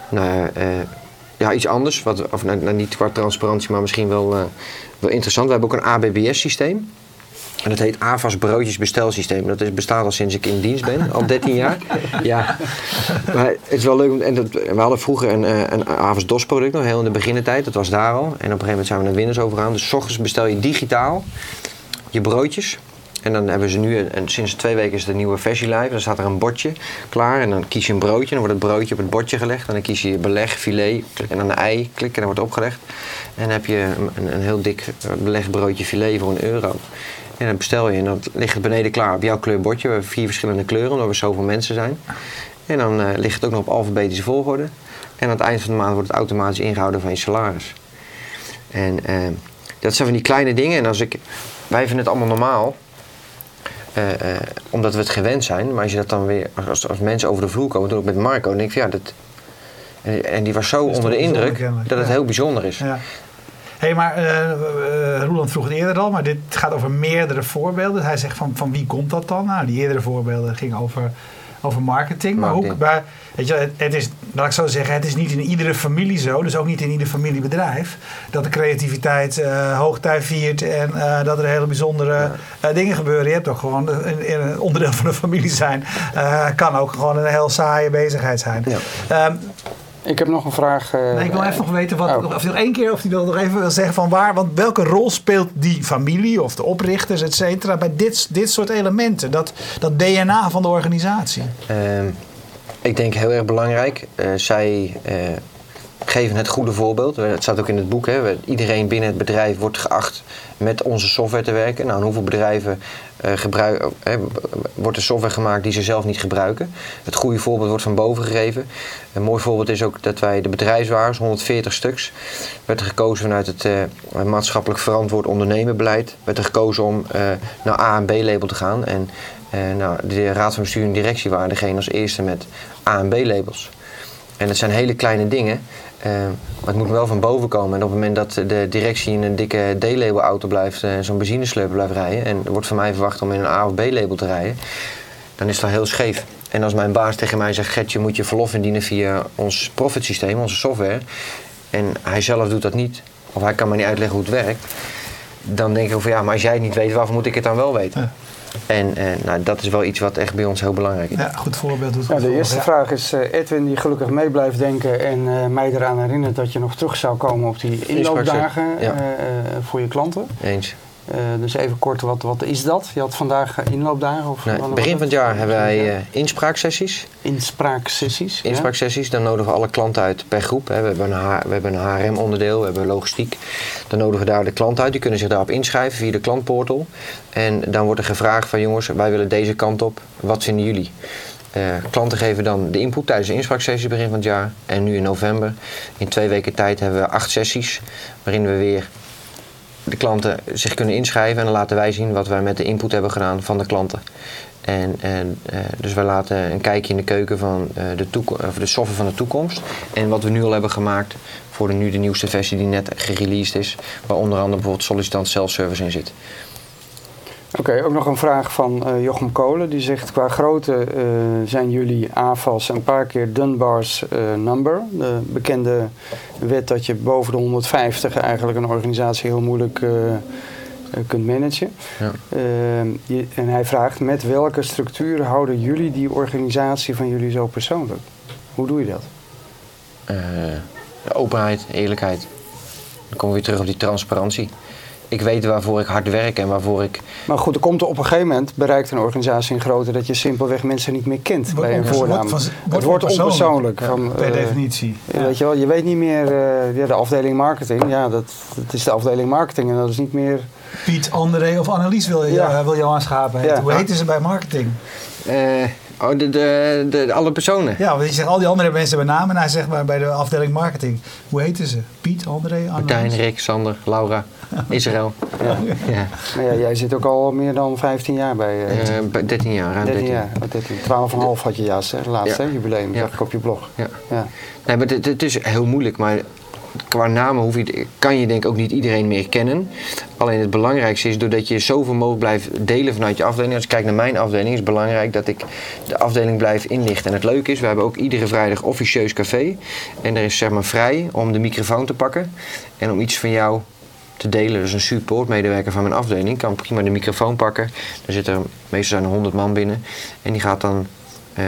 nou, uh, ja, iets anders, wat, of nou, nou, niet qua transparantie, maar misschien wel, uh, wel interessant. We hebben ook een ABBS-systeem. En dat heet AVAS Broodjes Bestelsysteem. Dat is, bestaat al sinds ik in dienst ben, al 13 jaar. *laughs* Ja. Maar het is wel leuk. En dat, we hadden vroeger een, een AVAS DOS product nog, heel in de beginnentijd. Dat was daar al. En op een gegeven moment zijn we naar Windows overgegaan. Dus s ochtends bestel je digitaal je broodjes. En dan hebben ze nu, en sinds twee weken is de nieuwe versie live. Dan staat er een bordje klaar. En dan kies je een broodje. Dan wordt het broodje op het bordje gelegd. En dan kies je beleg, filet. Klik en dan een ei. Klik en dan wordt het opgelegd. En dan heb je een, een heel dik belegd broodje filet voor een euro. En dan bestel je en dan ligt het beneden klaar op jouw kleurbordje. We hebben vier verschillende kleuren omdat we zoveel mensen zijn. En dan uh, ligt het ook nog op alfabetische volgorde. En aan het eind van de maand wordt het automatisch ingehouden van je salaris. En eh, dat zijn van die kleine dingen. En als ik, wij vinden het allemaal normaal. eh, eh, omdat we het gewend zijn. Maar als je dat dan weer, als, als mensen over de vloer komen, toen ook met Marco, denk ik van ja, dat. En, en die was zo onder de indruk dat het ja. heel bijzonder is. Ja. Hey, maar eh, eh, Roeland vroeg het eerder al, maar dit gaat over meerdere voorbeelden. Hij zegt van, van wie komt dat dan? Nou, die eerdere voorbeelden gingen over, over marketing. Maar, maar weet je, het, het is, laat ik zo zeggen, het is niet in iedere familie zo, dus ook niet in ieder familiebedrijf, dat de creativiteit eh hoogtij viert en dat er hele bijzondere dingen gebeuren. Je hebt ook gewoon een, een- een onderdeel van de familie zijn. Kan ook gewoon een heel saaie bezigheid zijn. Ja. Ehm, Ik heb nog een vraag. eh, Nee, ik wil even nog weten wat, Oh. of hij nog één keer of hij wil nog even wil zeggen van waar, want welke rol speelt die familie of de oprichters, et cetera, bij dit, dit soort elementen, dat, dat DNA van de organisatie. Ehm, ik denk heel erg belangrijk. Eh, zij eh, geven het goede voorbeeld. Het staat ook in het boek. Hè. Iedereen binnen het bedrijf wordt geacht met onze software te werken. Nou, hoeveel bedrijven eh, wordt er software gemaakt die ze zelf niet gebruiken? Het goede voorbeeld wordt van boven gegeven. Een mooi voorbeeld is ook dat wij de bedrijfswagens, 140 stuks, werd er gekozen vanuit het eh, maatschappelijk verantwoord ondernemenbeleid. Werd er gekozen om eh, naar A en B-label te gaan. En nou, de raad van bestuur en directie waren degene als eerste met A en B-labels. En dat zijn hele kleine dingen, maar het moet wel van boven komen. En op het moment dat de directie in een dikke D-label auto blijft, eh, zo'n benzineslurper blijft rijden, en er wordt van mij verwacht om in een A of B-label te rijden, dan is dat heel scheef. En als mijn baas tegen mij zegt, Gert, je moet je verlof indienen via ons profit systeem, onze software, en hij zelf doet dat niet, of hij kan me niet uitleggen hoe het werkt, dan denk ik van ja, maar als jij het niet weet, waarvoor moet ik het dan wel weten? En eh, nou, dat is wel iets wat echt bij ons heel belangrijk is. Ja, goed voorbeeld. Ja, goed de eerste vraag is eh, Edwin die gelukkig mee blijft denken en eh, mij eraan herinnert dat je nog terug zou komen op die inloopdagen Ja. eh, eh, voor je klanten. Eens. Eh, dus even kort, wat, wat is dat? Je had vandaag eh, inloopdagen? Of Nee, wanneer begin van het jaar hebben wij eh, inspraaksessies. Inspraaksessies. ja? Inspraaksessies, dan nodigen we alle klanten uit per groep. hè. We hebben een, H- we hebben een HRM-onderdeel, we hebben logistiek. Dan nodigen we daar de klanten uit. Die kunnen zich daarop inschrijven via de klantportal. En dan wordt er gevraagd van jongens, wij willen deze kant op. Wat vinden jullie? Klanten geven dan de input tijdens de inspraaksessie begin van het jaar. En nu in november, in twee weken tijd, hebben we acht sessies. Waarin we weer de klanten zich kunnen inschrijven. En dan laten wij zien wat wij met de input hebben gedaan van de klanten. En, en, eh, dus wij laten een kijkje in de keuken van eh, de, of de software van de toekomst. En wat we nu al hebben gemaakt voor de, nu de nieuwste versie die net gereleased is. Waar onder andere bijvoorbeeld sollicitant self-service in zit. Oké, ook nog een vraag van eh, Jochem Kolen. Die zegt, qua grootte eh, zijn jullie AFAS een paar keer Dunbar's eh, number. De bekende wet dat je boven de 150 eigenlijk een organisatie heel moeilijk kunt managen. Ja. Eh, je- en hij vraagt, met welke structuur houden jullie die organisatie van jullie zo persoonlijk? Hoe doe je dat? Openheid, eerlijkheid. Dan komen we weer terug op die transparantie. Ik weet waarvoor ik hard werk en waarvoor ik Maar goed, er komt er op een gegeven moment, bereikt een organisatie een grootte dat je simpelweg mensen niet meer kent Wordt bij een voornaam. wordt het wordt onpersoonlijk. onpersoonlijk. van, Per eh, definitie. Ja, Weet je wel, je weet niet meer, eh, ja, de afdeling marketing, ja, dat, dat is de afdeling marketing en dat is niet meer... Piet, André of Annelies wil je, Ja. wil je aanschapen. Hoe heten ze bij marketing? Eh, oh, de, de, de, alle personen. Ja, want je zegt al die andere mensen bij naam en hij zegt maar bij de afdeling marketing. Hoe heten ze? Piet, André, Annelies? Martijn, Rick, Sander, Laura, *laughs* Israël. Ja. Ja. Maar ja, jij zit ook al meer dan 15 jaar bij... eh, Eh, bij 13 jaar, ruim 13 13. jaar, oh, 13. 12,5 had je juist, hè, laatste Ja. hè, jubileum, Ja. ik op je blog. Ja. Ja. Nee, maar het, het is heel moeilijk. Maar qua namen hoef je, kan je denk ik ook niet iedereen meer kennen. Alleen het belangrijkste is, doordat je zoveel mogelijk blijft delen vanuit je afdeling. Als ik kijk naar mijn afdeling, is het belangrijk dat ik de afdeling blijf inlichten. En het leuke is, we hebben ook iedere vrijdag officieus café. En er is zeg maar vrij om de microfoon te pakken. En om iets van jou te delen. Dus een supportmedewerker van mijn afdeling kan prima de microfoon pakken. Er zitten meestal zijn er 100 man binnen. En die gaat dan eh,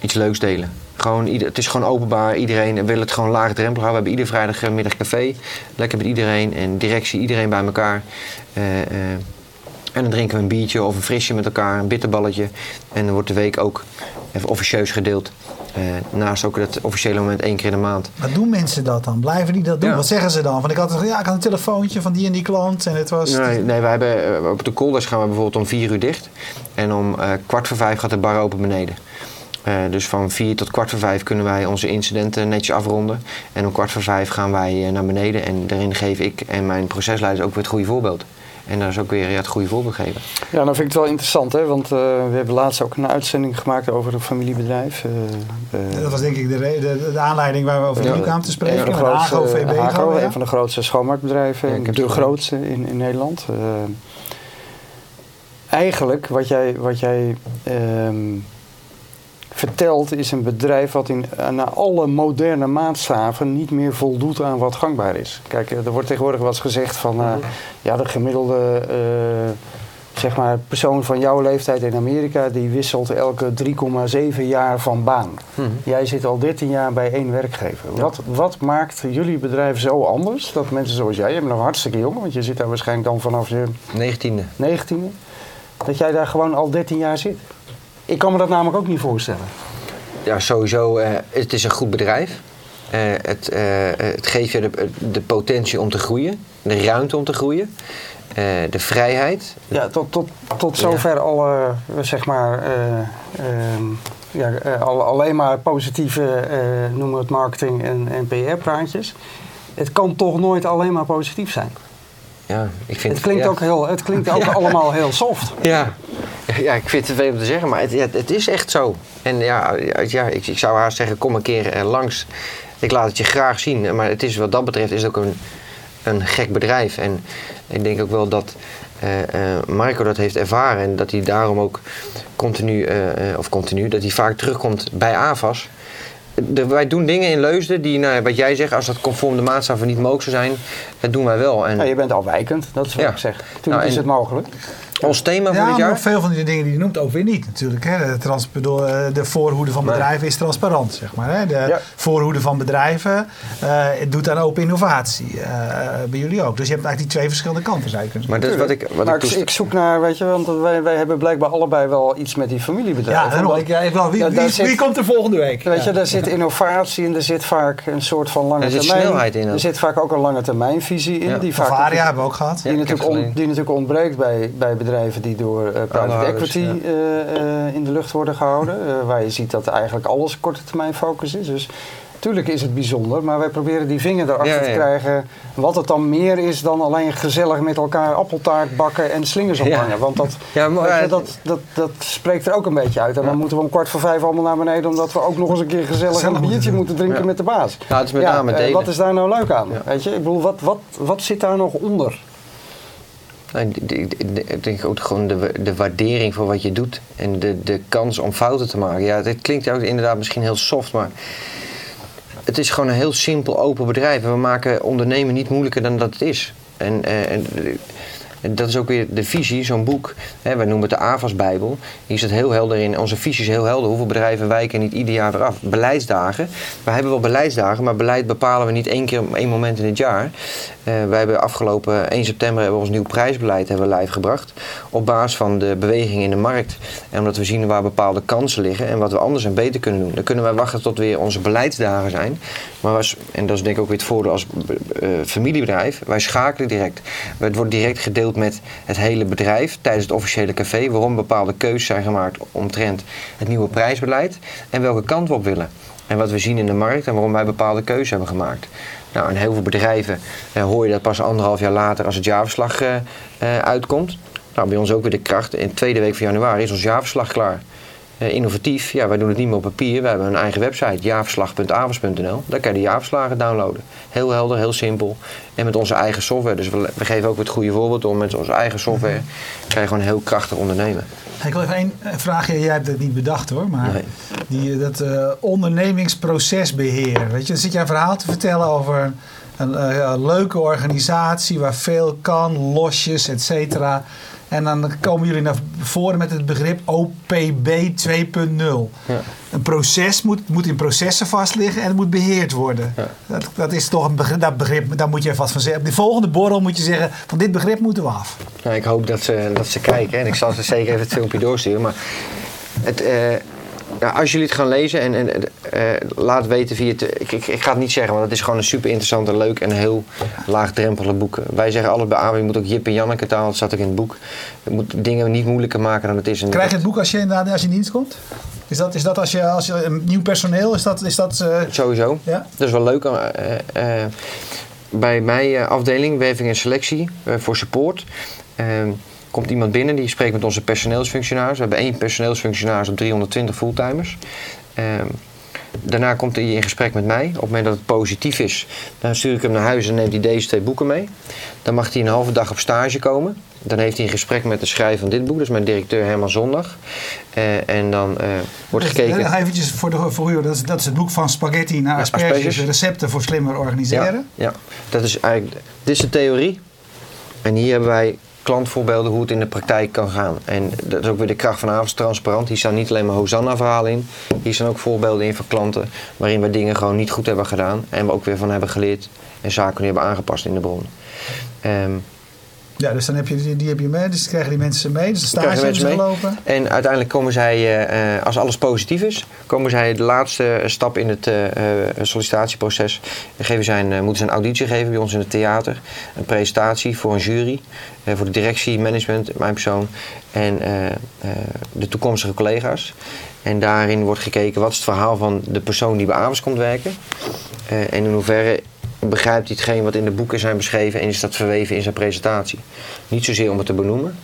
iets leuks delen. Gewoon, het is gewoon openbaar. Iedereen wil het gewoon laagdrempelig houden. We hebben iedere vrijdagmiddag café. Lekker met iedereen. En directie, iedereen bij elkaar. Eh, eh, en dan drinken we een biertje of een frisje met elkaar. Een bitterballetje. En dan wordt de week ook even officieus gedeeld. Eh, naast ook het officiële moment één keer in de maand. Wat doen mensen dat dan? Blijven die dat doen? Ja. Wat zeggen ze dan? Want ik had, ja, ik had een telefoontje van die en die klant en het was... Nee, nee we hebben, eh, op de kolders gaan we bijvoorbeeld om vier uur dicht. En om eh, kwart voor vijf gaat de bar open beneden. Dus van vier tot kwart voor vijf kunnen wij onze incidenten netjes afronden. En om kwart voor vijf gaan wij naar beneden. En daarin geef ik en mijn procesleiders ook weer het goede voorbeeld. En daar is ook weer ja, het goede voorbeeld geven. Ja, dan vind ik het wel interessant, hè? want uh, we hebben laatst ook een uitzending gemaakt over een familiebedrijf. Uh, uh, dat was denk ik de, de, de, aanleiding waar we over ja, kwamen te spreken. Een, de grootste, VB, ja. een van de grootste schoonmaakbedrijven, ja, de grootste in, in Nederland. eigenlijk wat jij, wat jij um, vertelt is een bedrijf wat in, naar alle moderne maatstaven niet meer voldoet aan wat gangbaar is. Kijk, er wordt tegenwoordig wel eens gezegd van uh, ja, de gemiddelde uh, zeg maar, persoon van jouw leeftijd in Amerika die wisselt elke 3,7 jaar van baan. Hmm. Jij zit al 13 jaar bij één werkgever. Ja. Wat, wat maakt jullie bedrijf zo anders dat mensen zoals jij, je bent nog hartstikke jong, want je zit daar waarschijnlijk dan vanaf je 19e. 19e, dat jij daar gewoon al 13 jaar zit? Ik kan me dat namelijk ook niet voorstellen. Ja, sowieso. Uh, het is een goed bedrijf. Uh, het, uh, het, geeft je de, de, potentie om te groeien, de ruimte om te groeien, de vrijheid. Ja, tot, tot, tot zover alle, zeg maar, ehm, ja, alleen maar positieve, noemen we het marketing- en, en PR-praatjes. Het kan toch nooit alleen maar positief zijn? Ja, ik vind het klinkt ja. ook, heel, het klinkt ook *laughs* allemaal heel soft. Ja. ja, ik vind het veel om te zeggen, maar het, ja, het is echt zo. En ja, ja ik, ik zou haast zeggen, kom een keer eh, langs. Ik laat het je graag zien. Maar het is, wat dat betreft is het ook een, een gek bedrijf. En ik denk ook wel dat uh, uh, Marco dat heeft ervaren. En dat hij daarom ook continu, of continu, dat hij vaak terugkomt bij AVAS de, wij doen dingen in Leusden die, nou, wat jij zegt, als dat conform de maatstaven niet mogelijk zou zijn, dat doen wij wel. En, ja, je bent afwijkend, dat is wat ja. ik zeg. Toen nou, is het mogelijk. Ons thema ja, voor dit jaar? maar veel van die dingen die je noemt ook weer niet natuurlijk. Hè. De, trans, bedoel, eh, de voorhoede van bedrijven nee. is transparant, zeg maar. Hè. De ja. voorhoede van bedrijven uh, doet aan open innovatie. Uh, bij jullie ook. Dus je hebt eigenlijk die twee verschillende kanten, zou je kunnen Maar dat is wat ik, wat maar ik, ik, zoek naar, weet je, want wij, wij hebben blijkbaar allebei wel iets met die familiebedrijven. Ja, dan, ik, ja, wel, wie, wie, zit, wie, komt er volgende week? Weet je, daar zit innovatie in, er zit vaak een soort van lange termijn. Er zit snelheid in. Er zit vaak ook een lange termijnvisie in. Die vaak Varia hebben we ook gehad. Die, natuurlijk, on, die natuurlijk ontbreekt bij, bij bedrijven die door uh, private equity ja. uh, uh, in de lucht worden gehouden. waar je ziet dat eigenlijk alles korte termijn focus is. Dus natuurlijk is het bijzonder, maar wij proberen die vinger erachter ja, ja. te krijgen. Wat het dan meer is dan alleen gezellig met elkaar appeltaart bakken en slingers ophangen. Want dat, maar, dat, dat, dat spreekt er ook een beetje uit. En dan moeten we om kwart voor vijf allemaal naar beneden, omdat we ook nog eens een keer gezellig, een biertje moeten drinken met de baas. Nou, het is met name delen. wat is daar nou leuk aan? Weet je? Ik bedoel, wat, wat, wat zit daar nog onder? Ik denk ook gewoon de, de waardering voor wat je doet en de, de kans om fouten te maken. Ja, dit klinkt ook inderdaad misschien heel soft, maar het is gewoon een heel simpel open bedrijf. We maken ondernemen niet moeilijker dan dat het is. En, en dat is ook weer de visie, zo'n boek. Hè, wij noemen het de AVAS-bijbel. Hier zit heel helder in. Onze visie is heel helder. Hoeveel bedrijven wijken niet ieder jaar weer af? Beleidsdagen. We hebben wel beleidsdagen, maar beleid bepalen we niet één keer op één moment in het jaar. Uh, wij hebben afgelopen 1 september hebben we ons nieuw prijsbeleid hebben live gebracht. Op basis van de beweging in de markt. En omdat we zien waar bepaalde kansen liggen en wat we anders en beter kunnen doen. Dan kunnen wij wachten tot weer onze beleidsdagen zijn. Maar was, en dat is denk ik ook weer het voordeel als uh, familiebedrijf. Wij schakelen direct. Het wordt direct gedeeld met het hele bedrijf tijdens het officiële café. Waarom bepaalde keuzes zijn gemaakt omtrent het nieuwe prijsbeleid. En welke kant we op willen. En wat we zien in de markt en waarom wij bepaalde keuzes hebben gemaakt. Nou, in heel veel bedrijven eh, hoor je dat pas anderhalf jaar later als het jaarverslag uh, uitkomt. Nou, bij ons ook weer de kracht. In de tweede week van januari is ons jaarverslag klaar. Uh, innovatief, ja, wij doen het niet meer op papier. We hebben een eigen website, jaarverslag.avers.nl. Daar kan je de jaarverslagen downloaden. Heel helder, heel simpel. En met onze eigen software. Dus we, we geven ook het goede voorbeeld om met onze eigen software. kan je gewoon heel krachtig ondernemen. Ik wil even één vraagje. Jij hebt het niet bedacht hoor. Maar nee. die, dat uh, ondernemingsprocesbeheer. Weet je, dan zit jij een verhaal te vertellen over een, uh, een leuke organisatie waar veel kan, losjes, et cetera. En dan komen jullie naar voren met het begrip OPB 2.0. Ja. Een proces moet, moet in processen vastliggen en het moet beheerd worden. Ja. Dat, dat is toch een begrip, dat begrip, daar moet je vast van zeggen. Op de volgende borrel moet je zeggen, van dit begrip moeten we af. Nou, ik hoop dat ze, dat ze kijken en ik zal ze zeker even het filmpje doorsturen. Maar het, uh, Als jullie het gaan lezen en, en eh, laat weten via het. Ik, ik, ik ga het niet zeggen, want het is gewoon een super interessant en leuk en heel laagdrempelig boek. Wij zeggen altijd bij ABO, je moet ook Jip en Janneke taal, dat staat ook in het boek. Je moet dingen niet moeilijker maken dan het is. Krijg je het boek als je, inderdaad- als je in dienst komt? Is dat, is dat als, je, als je een nieuw personeel, is dat... Is dat eh, Sowieso. ja? Dat is wel leuk. eh, bij mijn afdeling, werving en selectie, voor support, eh, komt iemand binnen die spreekt met onze personeelsfunctionaris. We hebben één personeelsfunctionaris op 320 fulltimers. Eh, daarna komt hij in gesprek met mij. Op het moment dat het positief is, dan stuur ik hem naar huis en neemt hij deze twee boeken mee. Dan mag hij een halve dag op stage komen. Dan heeft hij een gesprek met de schrijver van dit boek, dat is mijn directeur Herman Zondag. Eh, en dan eh, wordt gekeken. Nog eventjes voor, de, voor u, dat is, dat is het boek van spaghetti naar Ja, asperges, asperges. recepten voor slimmer organiseren. Ja, ja, dat is eigenlijk, dit is de theorie. En hier hebben wij klantvoorbeelden hoe het in de praktijk kan gaan. En dat is ook weer de kracht van Transparant. Hier staan niet alleen maar Hosanna-verhalen in. Hier staan ook voorbeelden in van klanten waarin we dingen gewoon niet goed hebben gedaan. En we ook weer van hebben geleerd en zaken hebben aangepast in de bron. Ehm, Ja, dus dan heb je, die, die heb je mee, dus krijgen die mensen mee, dus de stage hebben ze gelopen. En uiteindelijk komen zij, eh, eh, als alles positief is, komen zij de laatste stap in het eh, sollicitatieproces. Dan geven zij een, moeten ze een auditie geven bij ons in het theater. Een presentatie voor een jury, voor de directie, management, mijn persoon en de toekomstige collega's. En daarin wordt gekeken wat is het verhaal van de persoon die bij Avers komt werken. En in hoeverre begrijpt hij hetgeen wat in de boeken zijn beschreven en is dat verweven in zijn presentatie. Niet zozeer om het te benoemen,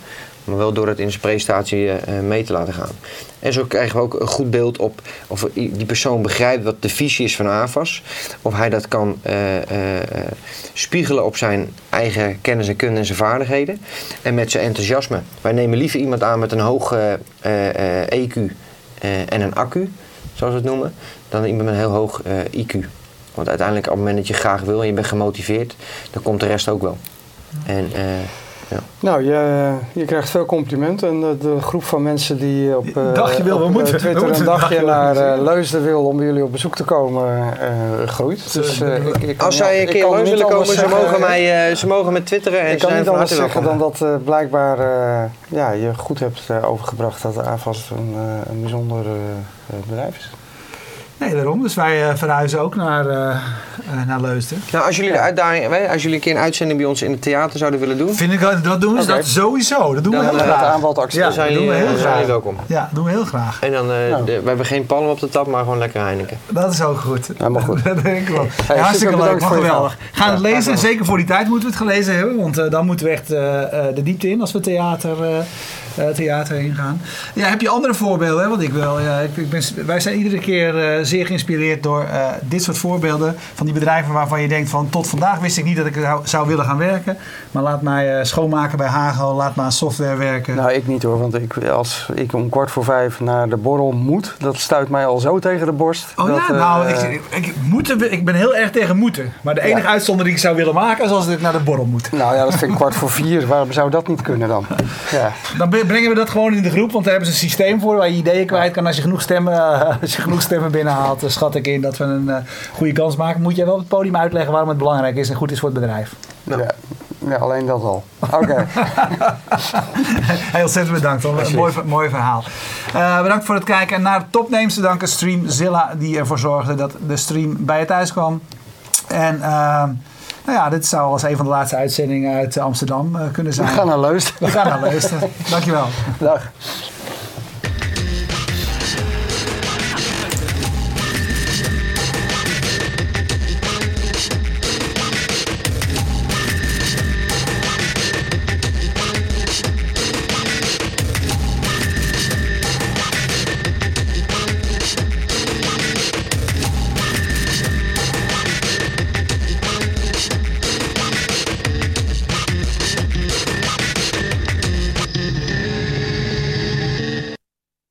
maar wel door het in zijn presentatie eh, mee te laten gaan. En zo krijgen we ook een goed beeld op of die persoon begrijpt wat de visie is van AFAS. Of hij dat kan eh, eh, spiegelen op zijn eigen kennis en kunde en zijn vaardigheden. En met zijn enthousiasme. Wij nemen liever iemand aan met een eh, EQ eh, en een accu, zoals we het noemen, dan iemand met een heel hoog IQ. Want uiteindelijk op het moment dat je graag wil en je bent gemotiveerd, dan komt de rest ook wel. En eh, Nou, je, je krijgt veel complimenten. En de, de groep van mensen die op, eh, wel, we op, eh, moeten- we Twitter moeten een dagje dagje naar Leusden wil om bij jullie op bezoek te komen, eh, groeit. Dus, eh, ik, ik als zij een keer niet willen komen, ze zeggen- mogen, mij, eh, ze mogen met twitteren en Ik ze kan zijn niet anders zeggen dan dat eh, blijkbaar eh, ja, je goed hebt eh, overgebracht dat de AFAS een, eh, een bijzonder bedrijf is. Nee, daarom. Dus wij eh, verhuizen ook naar, eh, eh, naar Leusden. Nou, als jullie de uitdaging, als jullie een keer een uitzending bij ons in het theater zouden willen doen, Vind ik, dat doen we dat sowieso. Dat doen we heel Het graag. aanbod accepteren. Ja, dan zijn dat doen we heel zijn graag. jullie welkom. Ja, doen we heel graag. En dan, eh, Nou. de- we hebben geen palm op de tap, maar gewoon lekker Heineken. Dat is ook goed. Helemaal goed. *laughs* dat denk ik wel. Ja, hartstikke leuk, maar geweldig. Gaan het Ja, lezen. graag Zeker voor die tijd moeten we het gelezen hebben. Want dan moeten we echt de diepte in als we theater, theater heen gaan. Ja, heb je andere voorbeelden? Want ik wel. Ja, ik, ik ben, wij zijn iedere keer eh, zeer geïnspireerd door eh, dit soort voorbeelden. Van die bedrijven waarvan je denkt van tot vandaag wist ik niet dat ik zou, willen gaan werken. Maar laat mij eh, schoonmaken bij Hago. Laat me aan software werken. Nou, ik niet hoor, want ik, als ik om kwart voor vijf naar de borrel moet, dat stuit mij al zo tegen de borst. Oh dat, ja, eh, nou, ik, ik, moeten, ik ben heel erg tegen moeten. Maar de enige Ja. uitzondering die ik zou willen maken is als ik naar de borrel moet. Nou ja, dat vind ik kwart voor vier. Waarom zou dat niet kunnen dan? *laughs* Ja. Dan bre- brengen we dat gewoon in de groep, want daar hebben ze een systeem voor waar je ideeën kwijt kan. Als je genoeg stemmen, eh, *laughs* als je genoeg stemmen binnenhaalt, dan schat ik in dat we een eh, goede kans maken. Moet jij wel op het podium uitleggen waarom het belangrijk is en goed is voor het bedrijf. Nou. Ja. ja, alleen dat al. Oké. *laughs* Heel ontzettend bedankt, een mooi, mooi verhaal. Eh, bedankt voor het kijken en naar Topnames te danken Streamzilla die ervoor zorgde dat de stream bij je thuis kwam. En eh, nou ja, dit zou als een van de laatste uitzendingen uit Amsterdam eh, kunnen We zijn. gaan naar Leusden. We gaan naar Leusden. *laughs* Dankjewel. Dag.